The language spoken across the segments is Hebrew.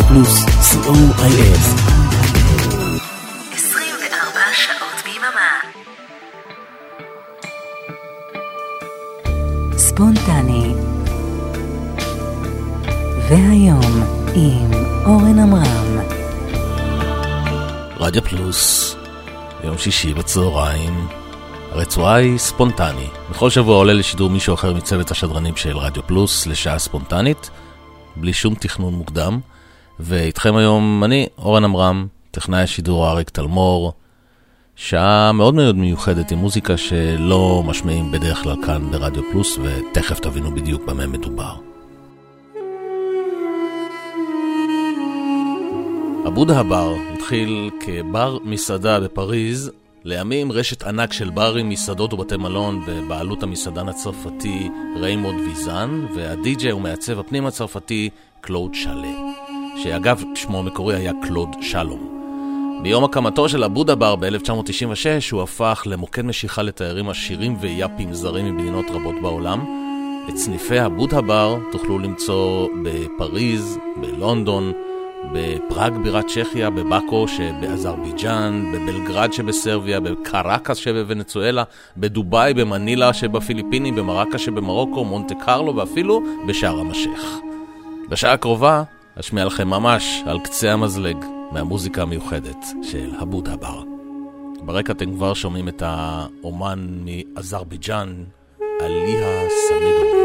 רדיו פלוס, co.il. 24 שעות ביממה. ספונטני. והיום עם אורן עמרם. רדיו פלוס, יום שישי בצהריים. הרצועה היא ספונטני. בכל שבוע עולה לשידור מישהו אחר מצוות השדרנים של רדיו פלוס לשעה ספונטנית, בלי שום תכנון מוקדם. ואיתכם היום אני, אורן עמרם, טכנאי השידור אריק תלמור. שעה מאוד מאוד מיוחדת עם מוזיקה שלא משמיעים בדרך כלל כאן ברדיו פלוס, ותכף תבינו בדיוק במה מדובר. הבודה הבר התחיל כבר מסעדה בפריז, לימים רשת ענק של ברים, מסעדות ובתי מלון בבעלות המסעדן הצרפתי ריימונד ויזן, והדי-ג'יי ומעצב הפנים הצרפתי קלוד שאלה, שאגב שמו המקורי היה קלוד שלום. ביום הקמתו של הבודהא בר ב-1996 הוא הפך למוקד משיכה לתיירים עשירים ויאפים זרים ממדינות רבות בעולם. את סניפי הבודהא בר תוכלו למצוא בפריז, בלונדון, בפראג בירת צ'כיה, בבאקו שבאזרבייג'אן, בבלגרד שבסרביה, בקרקס שבוונצואלה, בדובאי, במנילה שבפיליפינים, במרקה שבמרוקו, מונטה קרלו ואפילו בשער המשך. בשעה הקרובה אשמיע לכם ממש על קצה המזלג מהמוזיקה המיוחדת של הבודה בר. ברקע אתם כבר שומעים את האומן מאזרבייג'אן, עליה סמידוב.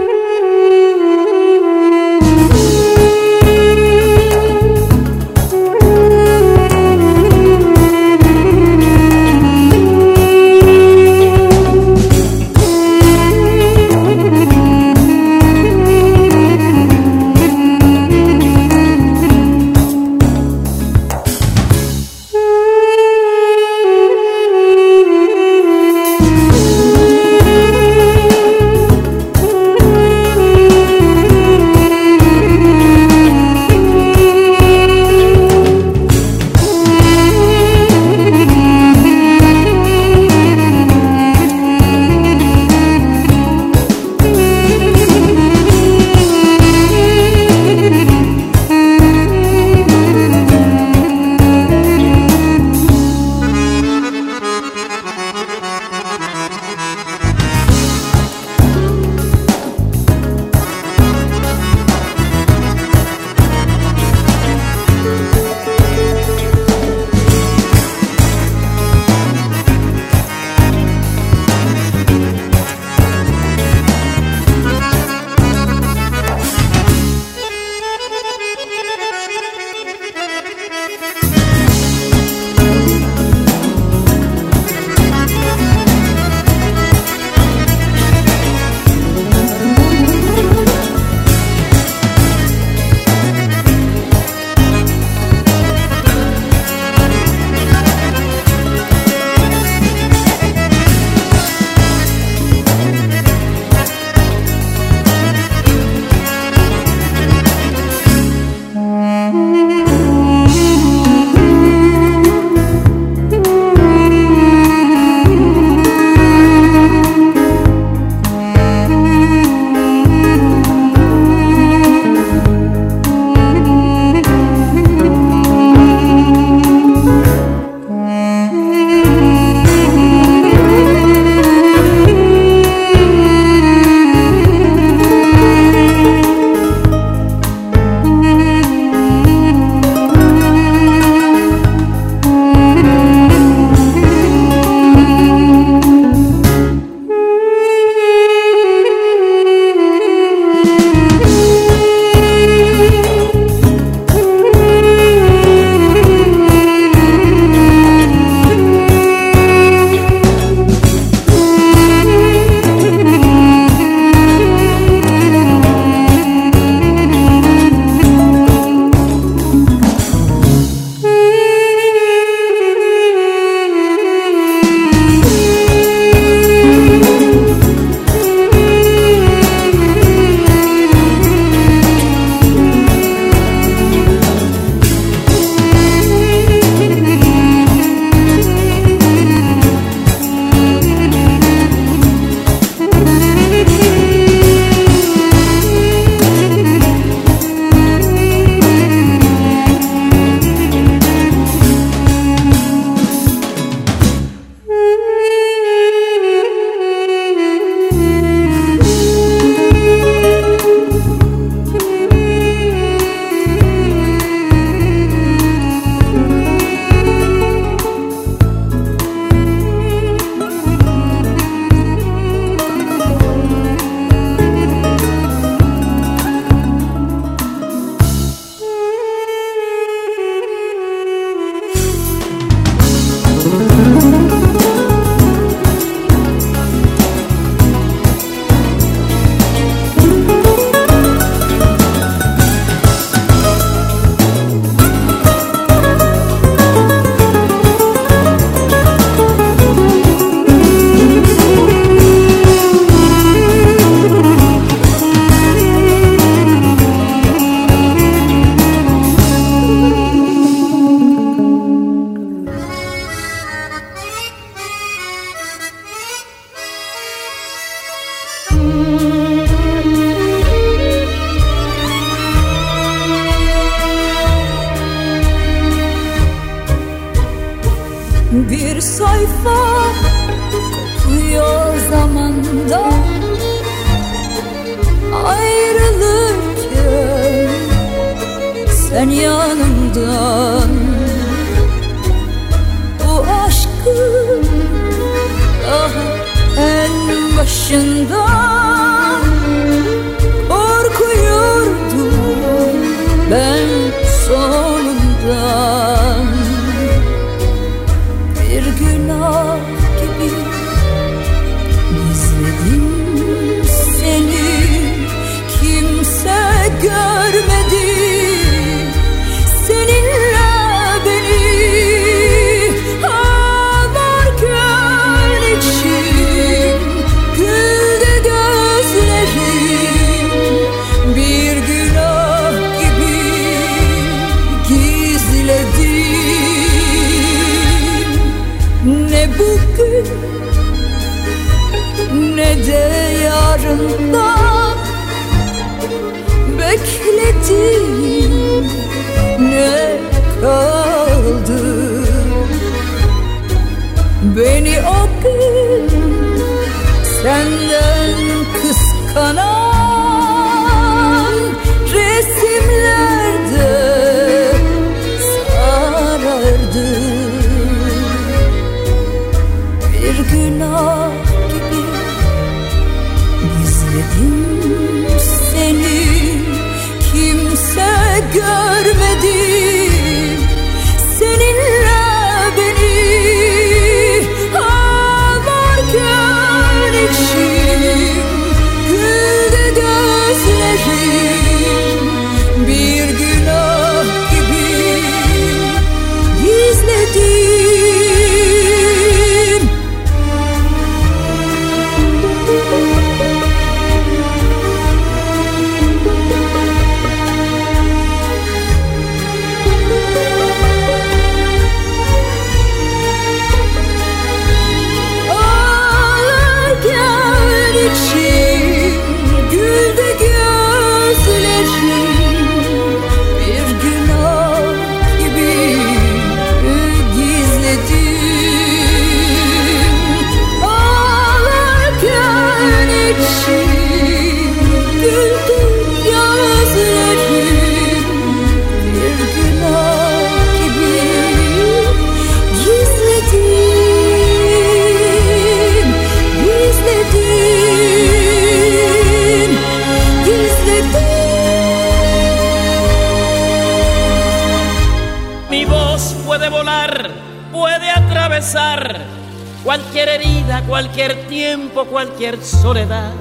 Cualquier tiempo, cualquier soledad,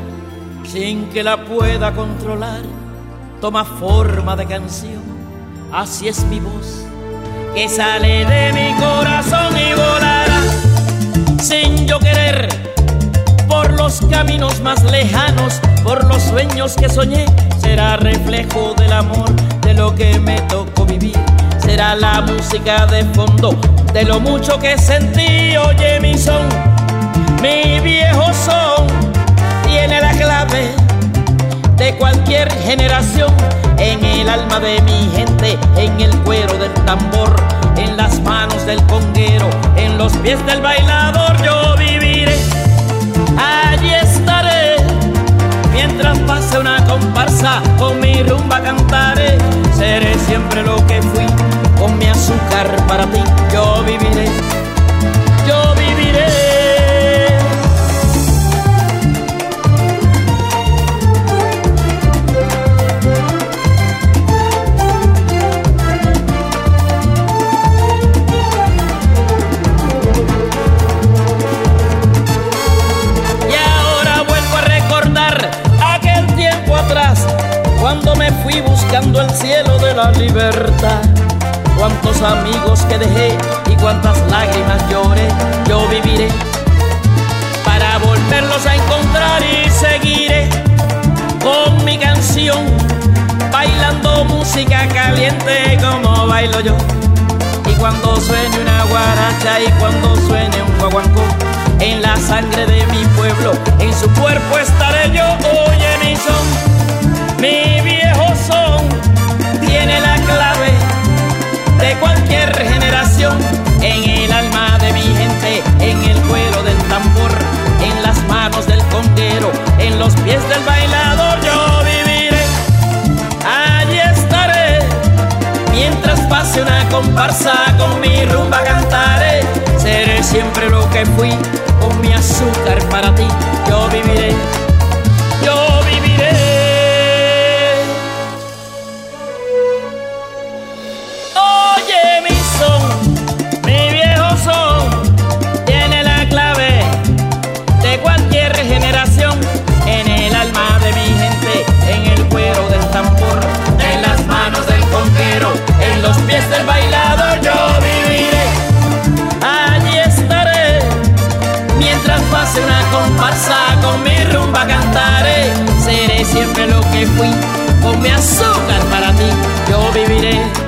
sin que la pueda controlar, toma forma de canción. Así es mi voz, que sale de mi corazón y volará, sin yo querer, por los caminos más lejanos, por los sueños que soñé, será reflejo del amor, de lo que me tocó vivir será la música de fondo de lo mucho que sentí. Oye mi son, mi viejo son, tiene la clave de cualquier generación. En el alma de mi gente, en el cuero del tambor, en las manos del conguero, en los pies del bailador, yo viviré. Allí estaré mientras pase una comparsa, con mi rumba cantaré. Seré siempre lo que fui con mi azúcar para ti yo viviré, yo viviré. Cuando me fui buscando el cielo de la libertad cuántos amigos que dejé y cuántas lágrimas lloré, yo viviré para volverlos a encontrar y seguiré con mi canción, bailando música caliente como bailo yo. Y cuando suene una guaracha y cuando suene un guaguancó, en la sangre de mi pueblo, en su cuerpo estaré yo. Oye mi son, tiene la clave de cualquier generación. En el alma de mi gente, en el cuero del tambor, en las manos del conguero, en los pies del bailador, yo viviré. Allí estaré, mientras pase una comparsa con mi rumba cantaré. Seré siempre lo que fui, con mi azúcar para ti, yo viviré. del bailador yo viviré. Allí estaré, mientras pase una comparsa con mi rumba cantaré. Seré siempre lo que fui, con mi azúcar para ti yo viviré.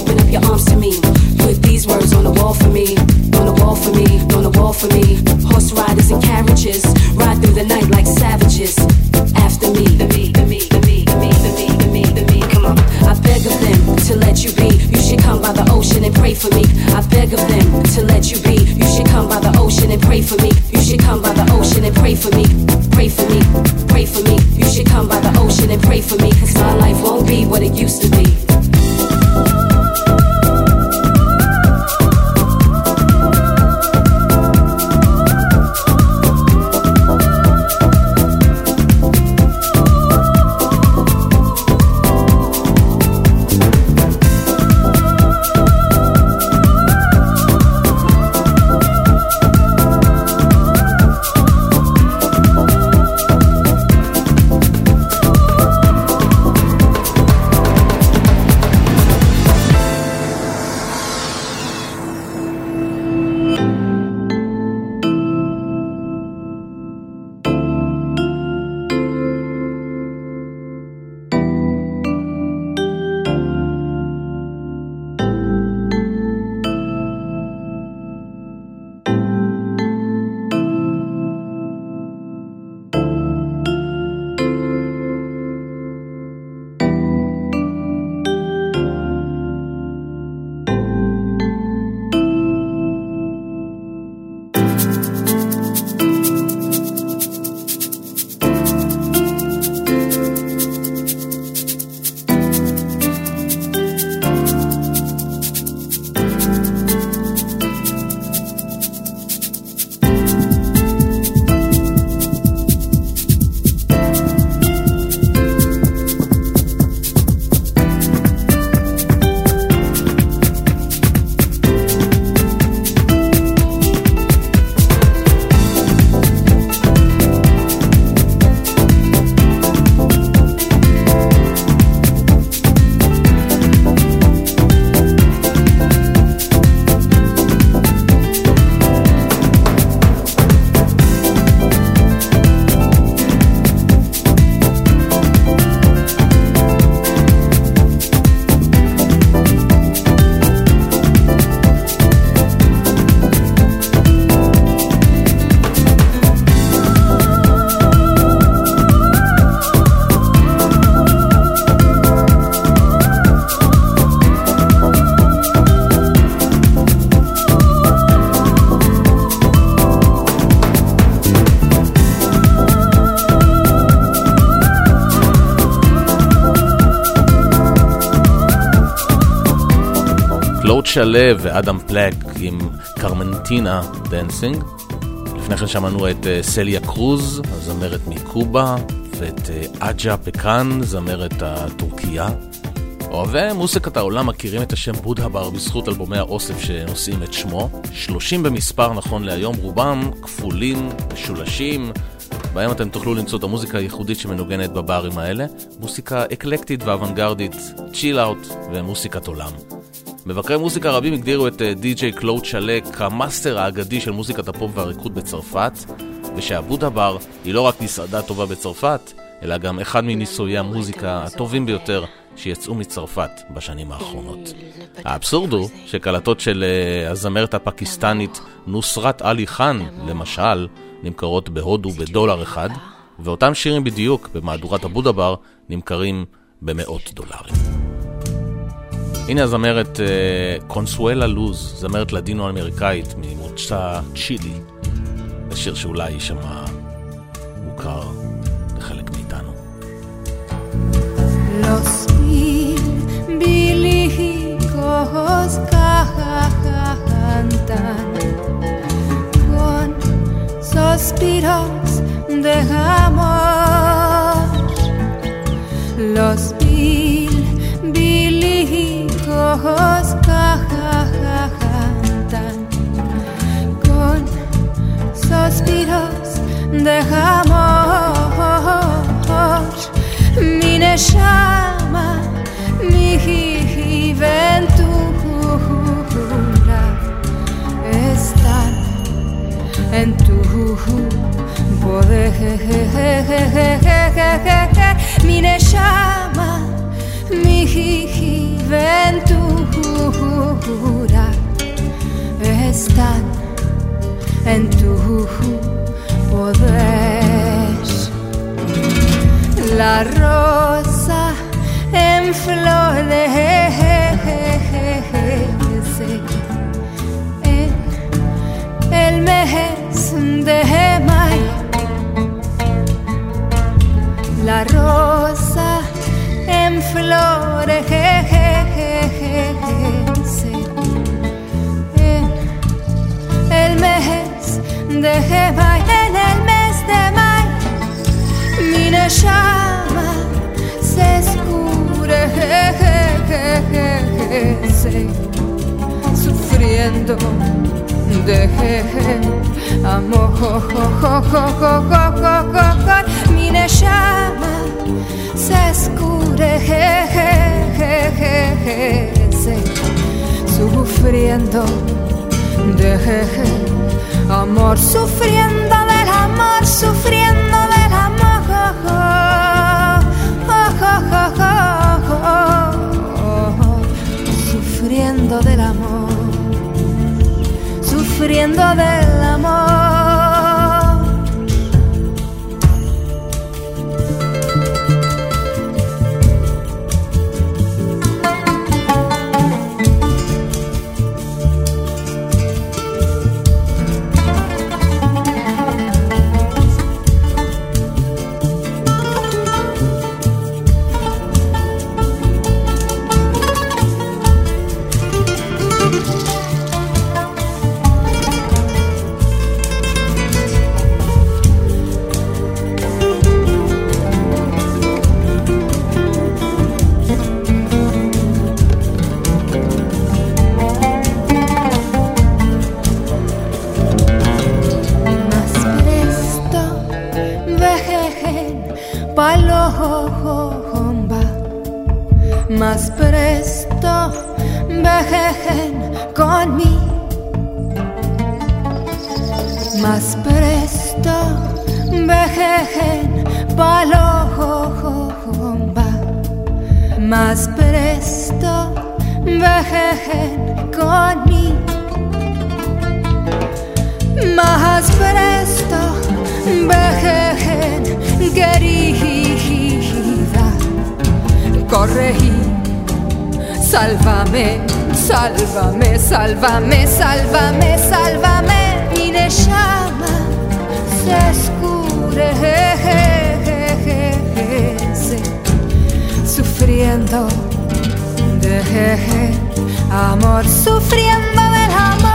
Open up your arms to me. Put these words on the wall for me, on the wall for me, on the wall for me. Horse riders and carriages ride through the night like savages. After me, the me, the me, the me, the me, the me, the me, the me. Come on, I beg of them to let you be. You should come by the ocean and pray for me. I beg of them to let you be. You should come by the ocean and pray for me. You should come by the ocean and pray for me. Pray for me, pray for me. You should come by the ocean and pray for me. Cause my life won't be what it used to be. שלו ואדם פלק עם קרמנטינה דנסינג. לפני כן שמענו את אה, סליה קרוז, הזמרת מקובה, ואת אה, אג'ה פקאן, זמרת הטורקיה. אוהבי מוסיקת העולם מכירים את השם בודהא בר בזכות אלבומי האוסף שנושאים את שמו. 30 במספר נכון להיום, רובם כפולים, משולשים, בהם אתם תוכלו למצוא את המוזיקה הייחודית שמנוגנת בברים האלה. מוסיקה אקלקטית ואוונגרדית, chill out ומוסיקת עולם. מבקרי מוזיקה רבים הגדירו את די.ג'יי קלוד שלק כמאסטר האגדי של מוזיקת הפופ והריקוד בצרפת, ושהבודה בר היא לא רק מסעדה טובה בצרפת, אלא גם אחד מניסויי המוזיקה הטובים ביותר שיצאו מצרפת בשנים האחרונות. האבסורד הוא שקלטות של אה, הזמרת הפקיסטנית נוסרת עלי חאן, למשל, נמכרות בהודו בדולר אחד, ואותם שירים בדיוק במהדורת הבודה בר נמכרים במאות דולרים. הנה הזמרת קונסואלה לוז, זמרת לדינו אמריקאית ממוצא צ'ילי. זה שיר שאולי יישמע מוכר לחלק מאיתנו. Los con suspiros de amor. Los mil bilicos cantan con suspiros de amor. Mi neshama, mi ventura están en tu poder. Mi neshama, mi ventura están en tu poder. La rosa en flores en el mes de mayo. La rosa en flores en el mes de mayo, en el mes de mayo, mi llama se escurece, sufriendo de amor, mi llama se escurece, sufriendo de amor, sufriendo del amor, sufriendo del amor, sufriendo del amor, sufriendo del amor. envejejen con mí. Más presto vejejen palojomba. Más presto vejejen con mí. Más presto vejejen querida. Corregir sálvame sálvame sálvame sálvame sálvame. Y le llama se escurece sufriendo de amor sufriendo del amor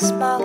smile.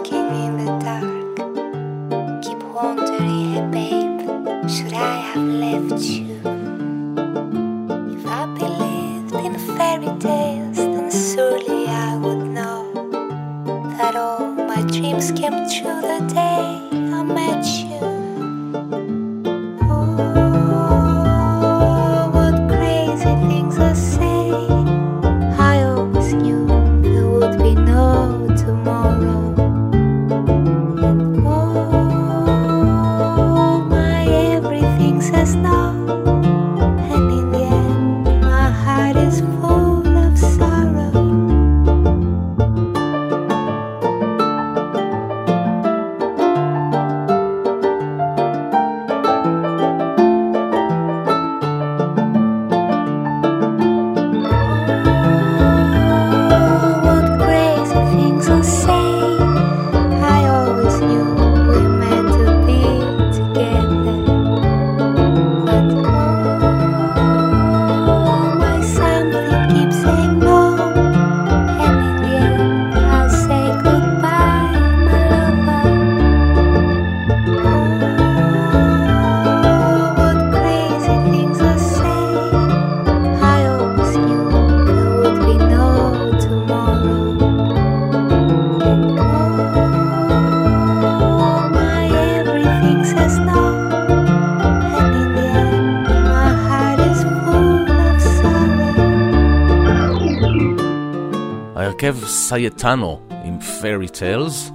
ההרכב סייטנו עם פיירי טיילס.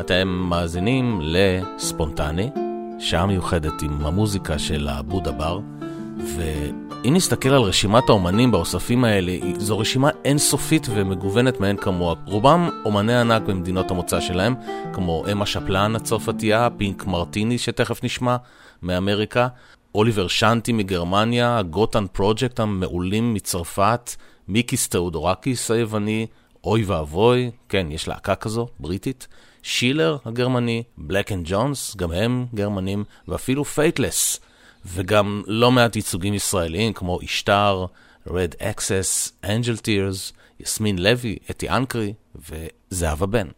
אתם מאזינים לספונטני, שעה מיוחדת עם המוזיקה של הבודה בר. ואם נסתכל על רשימת האומנים באוספים האלה, זו רשימה אינסופית ומגוונת מאין כמוה. רובם אומני ענק במדינות המוצא שלהם, כמו אמה שפלן הצרפתייה, פינק מרטיני שתכף נשמע, מאמריקה, אוליבר שנטי מגרמניה, הגוטן פרויקט המעולים מצרפת, מיקיס תאודורקיס היווני, אוי ואבוי, כן, יש להקה כזו, בריטית, שילר הגרמני, Blank and Jones, גם הם גרמנים, ואפילו Faithless, וגם לא מעט ייצוגים ישראליים כמו אשתר, Red Axes, Angel Tears, יסמין לוי, אתי אנקרי וזהבה בן.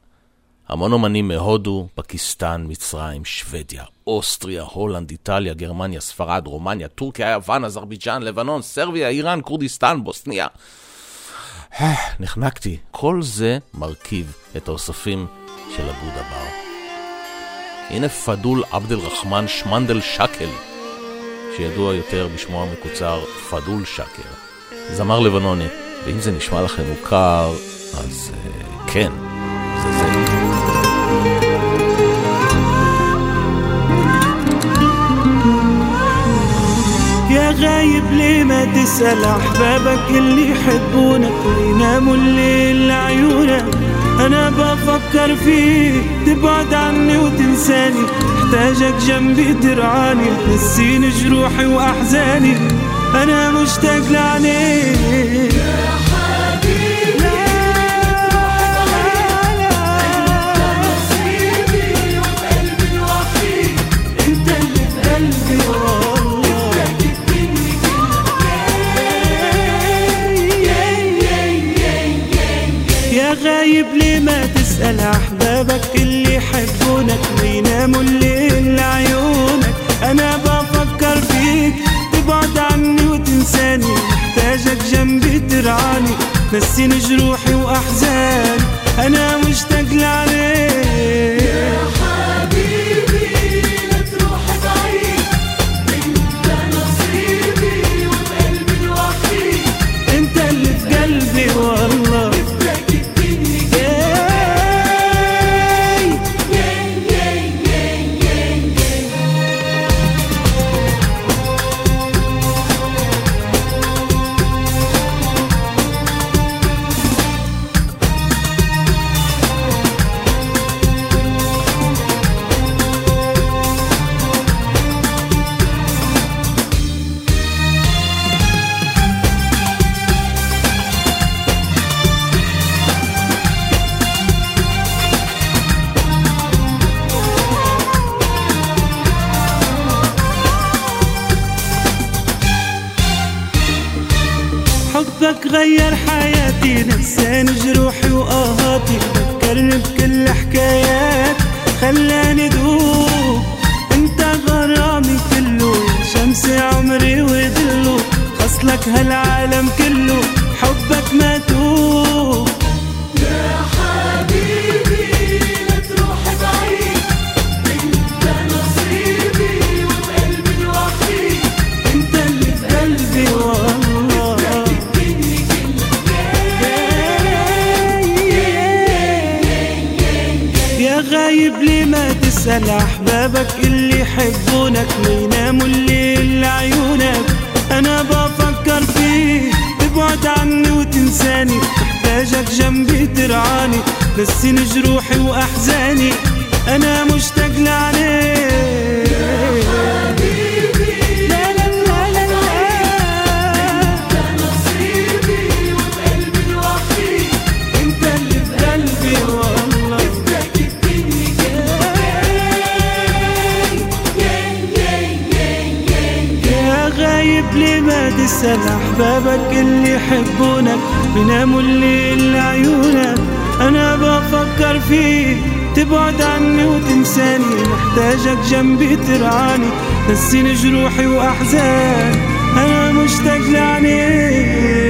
המון אומנים מהודו, פקיסטן, מצרים, שוודיה, אוסטריה, הולנד, איטליה, גרמניה, ספרד, רומניה, טורקיה, יוון, אזרבייג'אן, לבנון, סרביה, איראן, כורדיסטן, בוסניה. נחנקתי. כל זה מרכיב את האוספים של הבודה בר. הנה פדול עבד אל-רחמן שמנדל שקל, שידוע יותר בשמו המקוצר פדול שקר. זמר לבנוני, ואם זה נשמע לכם מוכר, אז uh, כן, يا غايب ليه ما تسأل أحبابك اللي يحبونك ويناموا الليل لعيونك؟ أنا بفكر فيك تبعد عني وتنساني. محتاجك جنبي ترعاني تنسيني جروحي وأحزاني. أنا مشتاق لعينيك. غايب ليه ما تسأل أحبابك اللي يحبونك ويناموا الليل لعيونك؟ أنا بفكر فيك تبعد عني وتنساني محتاجك جنبي ترعاني نسيني جروحي وأحزاني أنا مشتاق لعليك. نساني جروحي وآهاتي. ذكرني بكل حكايات خلاني دوب أنت غرامي كله شمس عمري وظله خصلك هالعالم تسن جروحي وأحزاني أنا مشتاق لعليك تسأل أحبابك اللي يحبونك بناموا الليل عيونك أنا بفكر فيك تبعد عني وتنساني. محتاجك جنبي ترعاني. نسيني جروحي واحزان أنا مشتاق لعنيك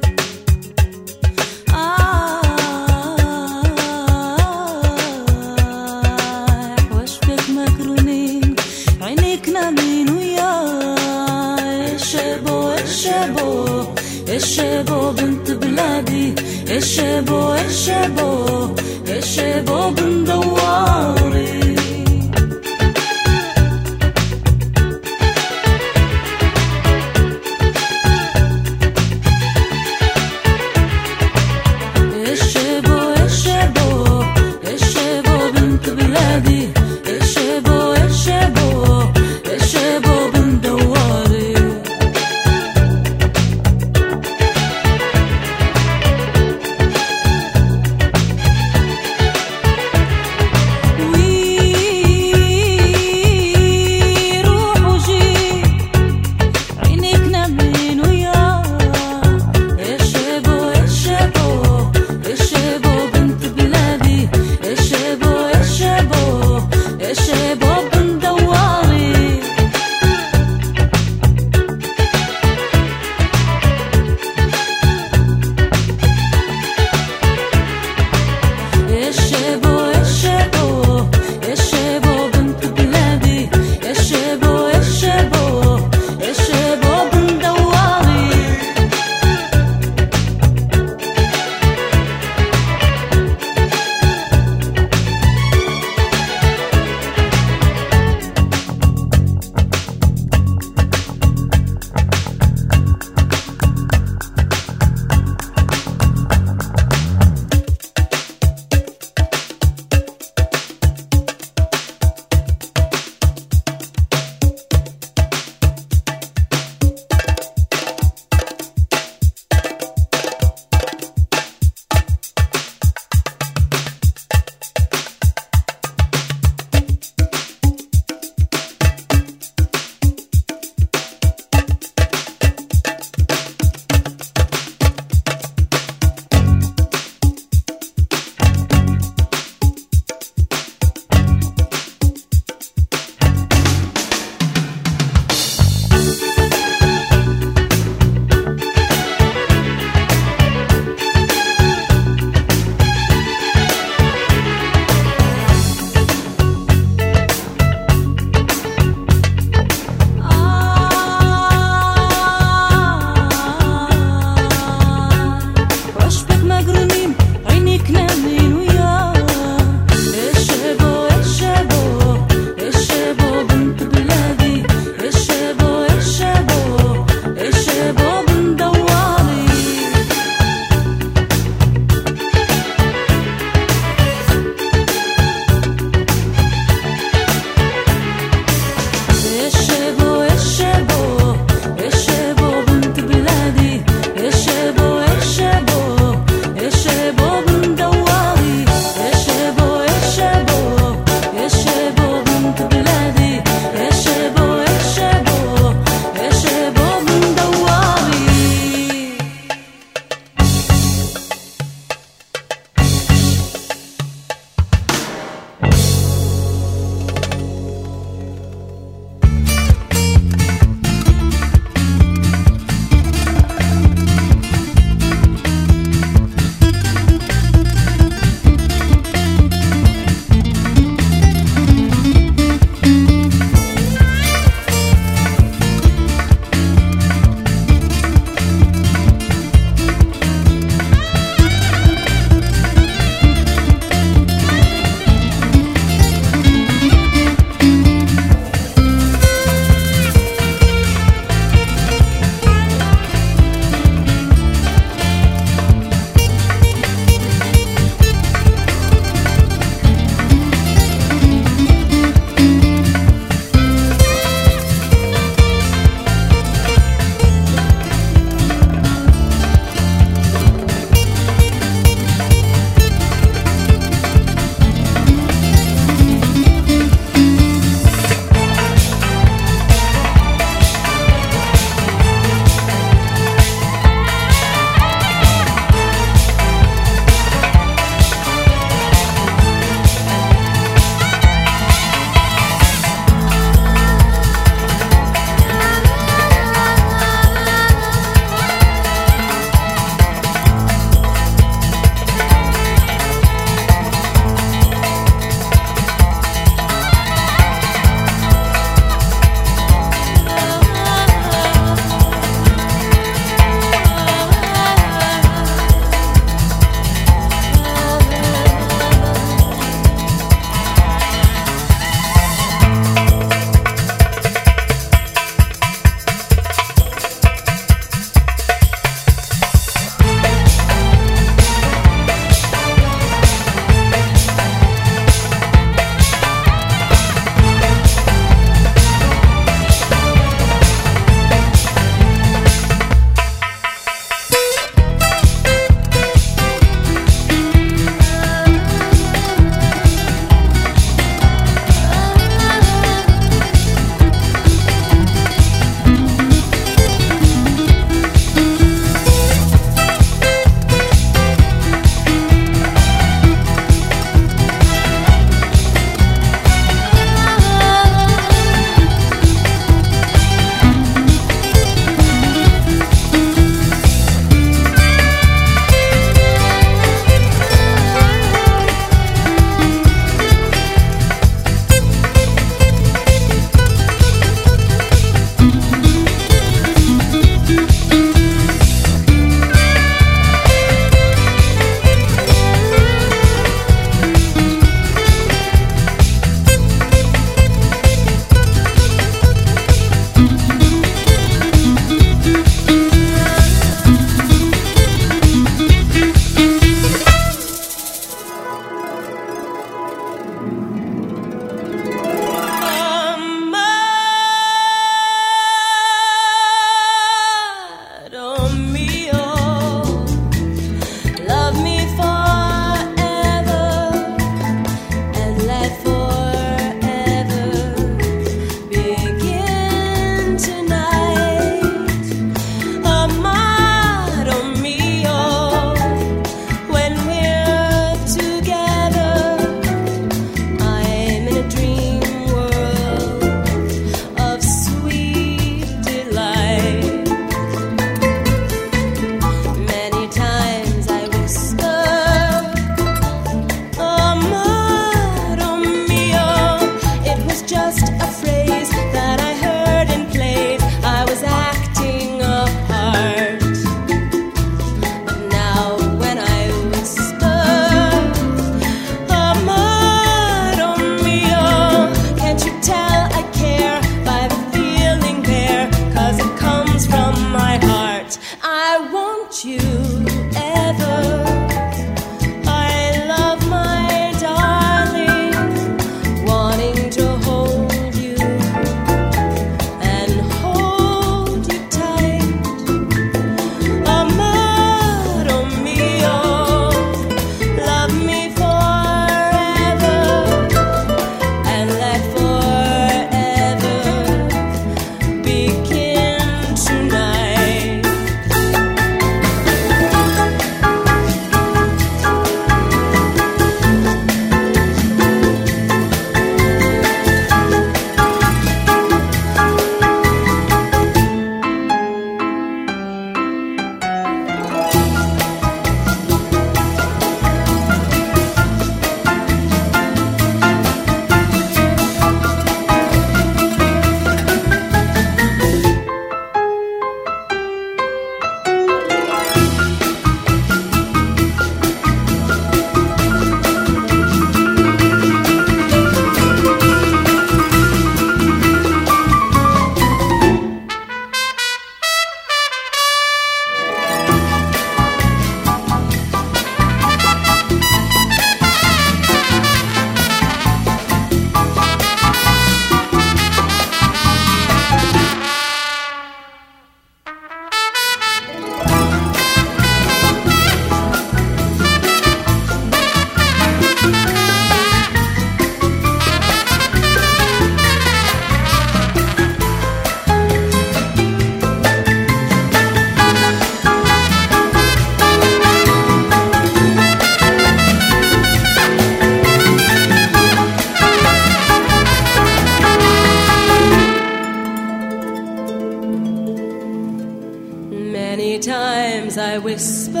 Many times I whisper,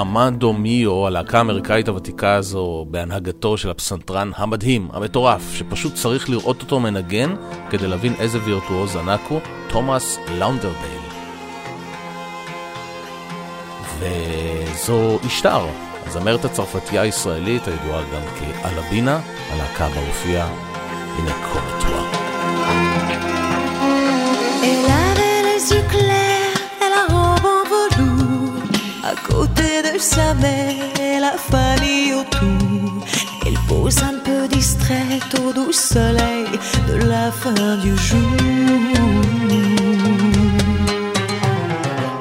אמנדו מיו, הלהקה האמריקאית הוותיקה הזו, בהנהגתו של הפסנתרן המדהים, המטורף, שפשוט צריך לראות אותו מנגן כדי להבין איזה וירטואוז ענק הוא, תומאס לאונדרדייל. וזו אשתר, הזמרת הצרפתייה הישראלית הידועה גם כאלבינה, הלהקה בה הנה קומטווה. Elle avait de sa mère et la autour. Elle pose un peu distraite au doux soleil de la fin du jour.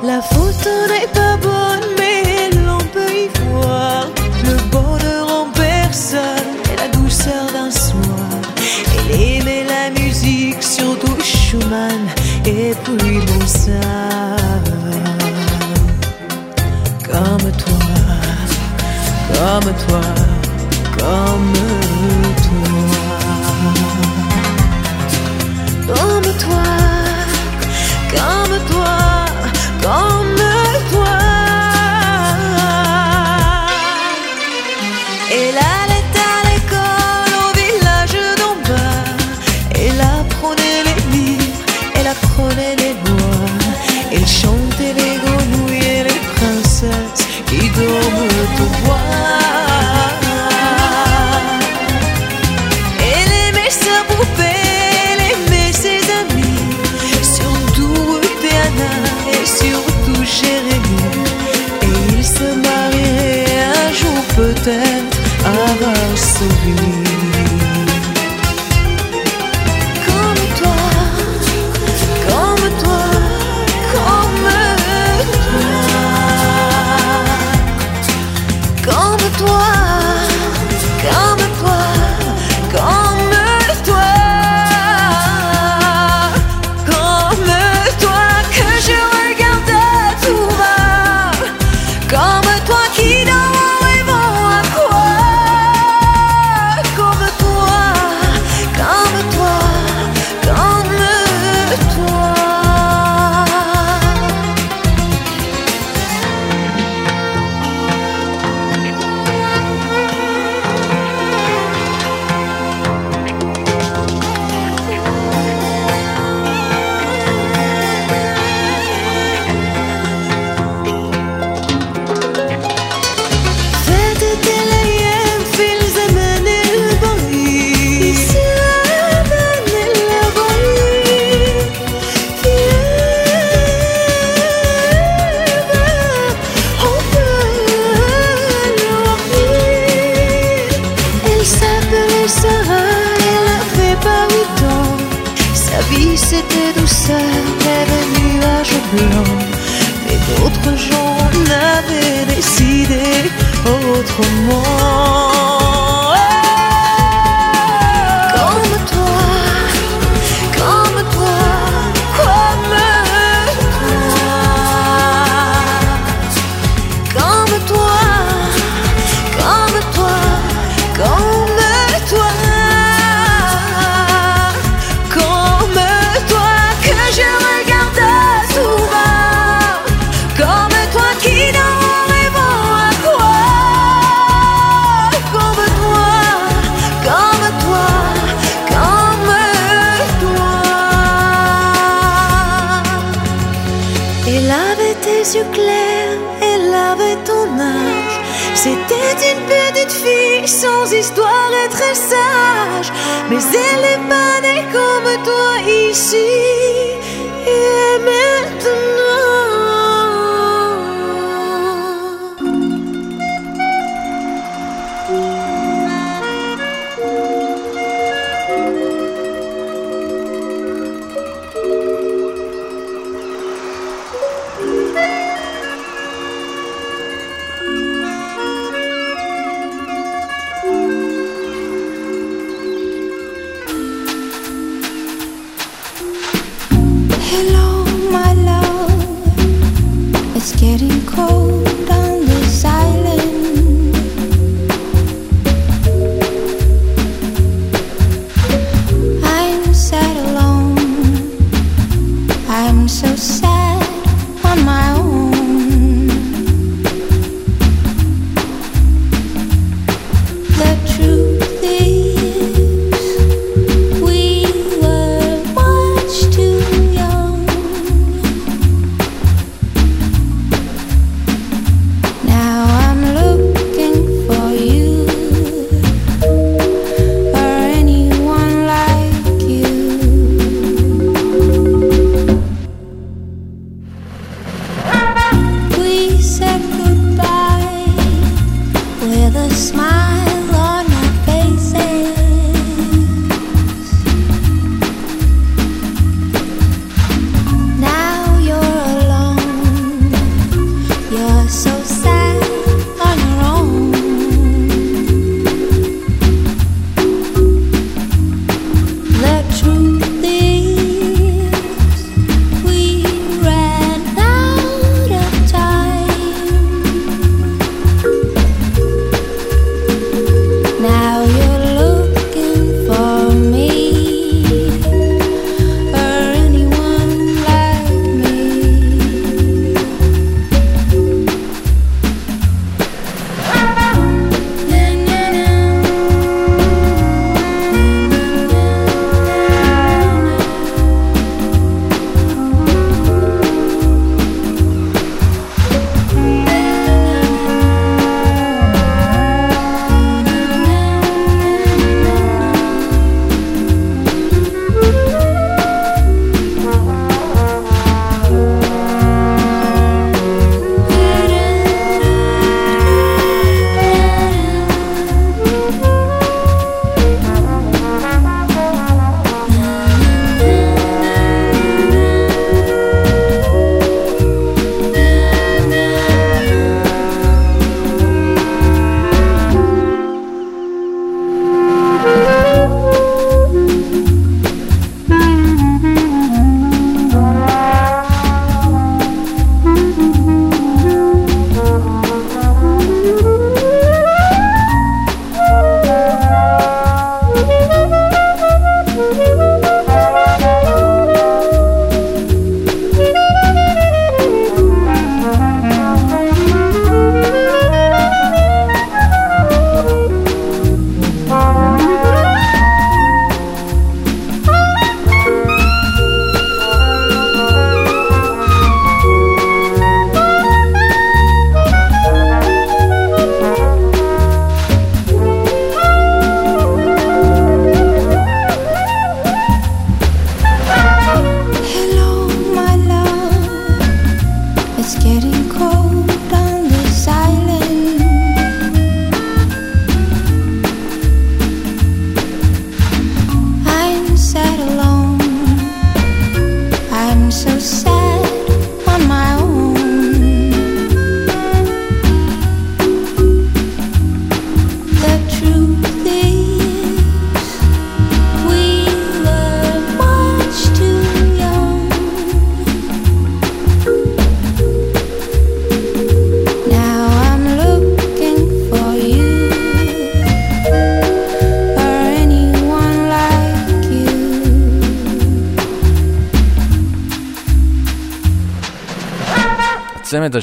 La photo n'est pas bonne, mais l'on peut y voir le bonheur en personne et la douceur d'un soir. Elle aimait la musique, surtout Schumann et puis comme toi, comme toi. Comme toi,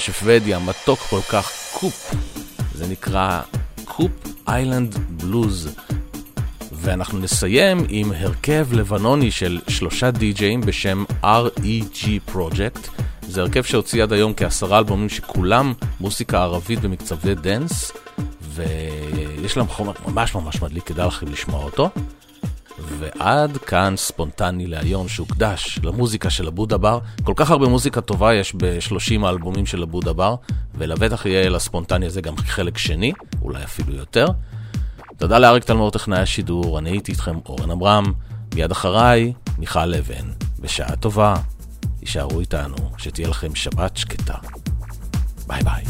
הצמד השוודי המתוק כל כך, Koop, זה נקרא Koop Island Blues. ואנחנו נסיים עם הרכב לבנוני של שלושה די-ג'אים בשם REG Project. זה הרכב שהוציא עד היום כעשרה אלבומים שכולם מוסיקה ערבית במקצבי דנס, ויש להם חומר ממש ממש מדליק, כדאי לכם לשמוע אותו. ועד כאן ספונטני להיום שהוקדש למוזיקה של הבודה בר. כל כך הרבה מוזיקה טובה יש ב-30 האלבומים של הבודה בר, ולבטח יהיה לספונטני הזה גם חלק שני, אולי אפילו יותר. תודה לאריק תלמור טכנאי השידור, אני הייתי איתכם אורן עמרם, מיד אחריי מיכל אבן. בשעה טובה, הישארו איתנו, שתהיה לכם שבת שקטה. ביי ביי.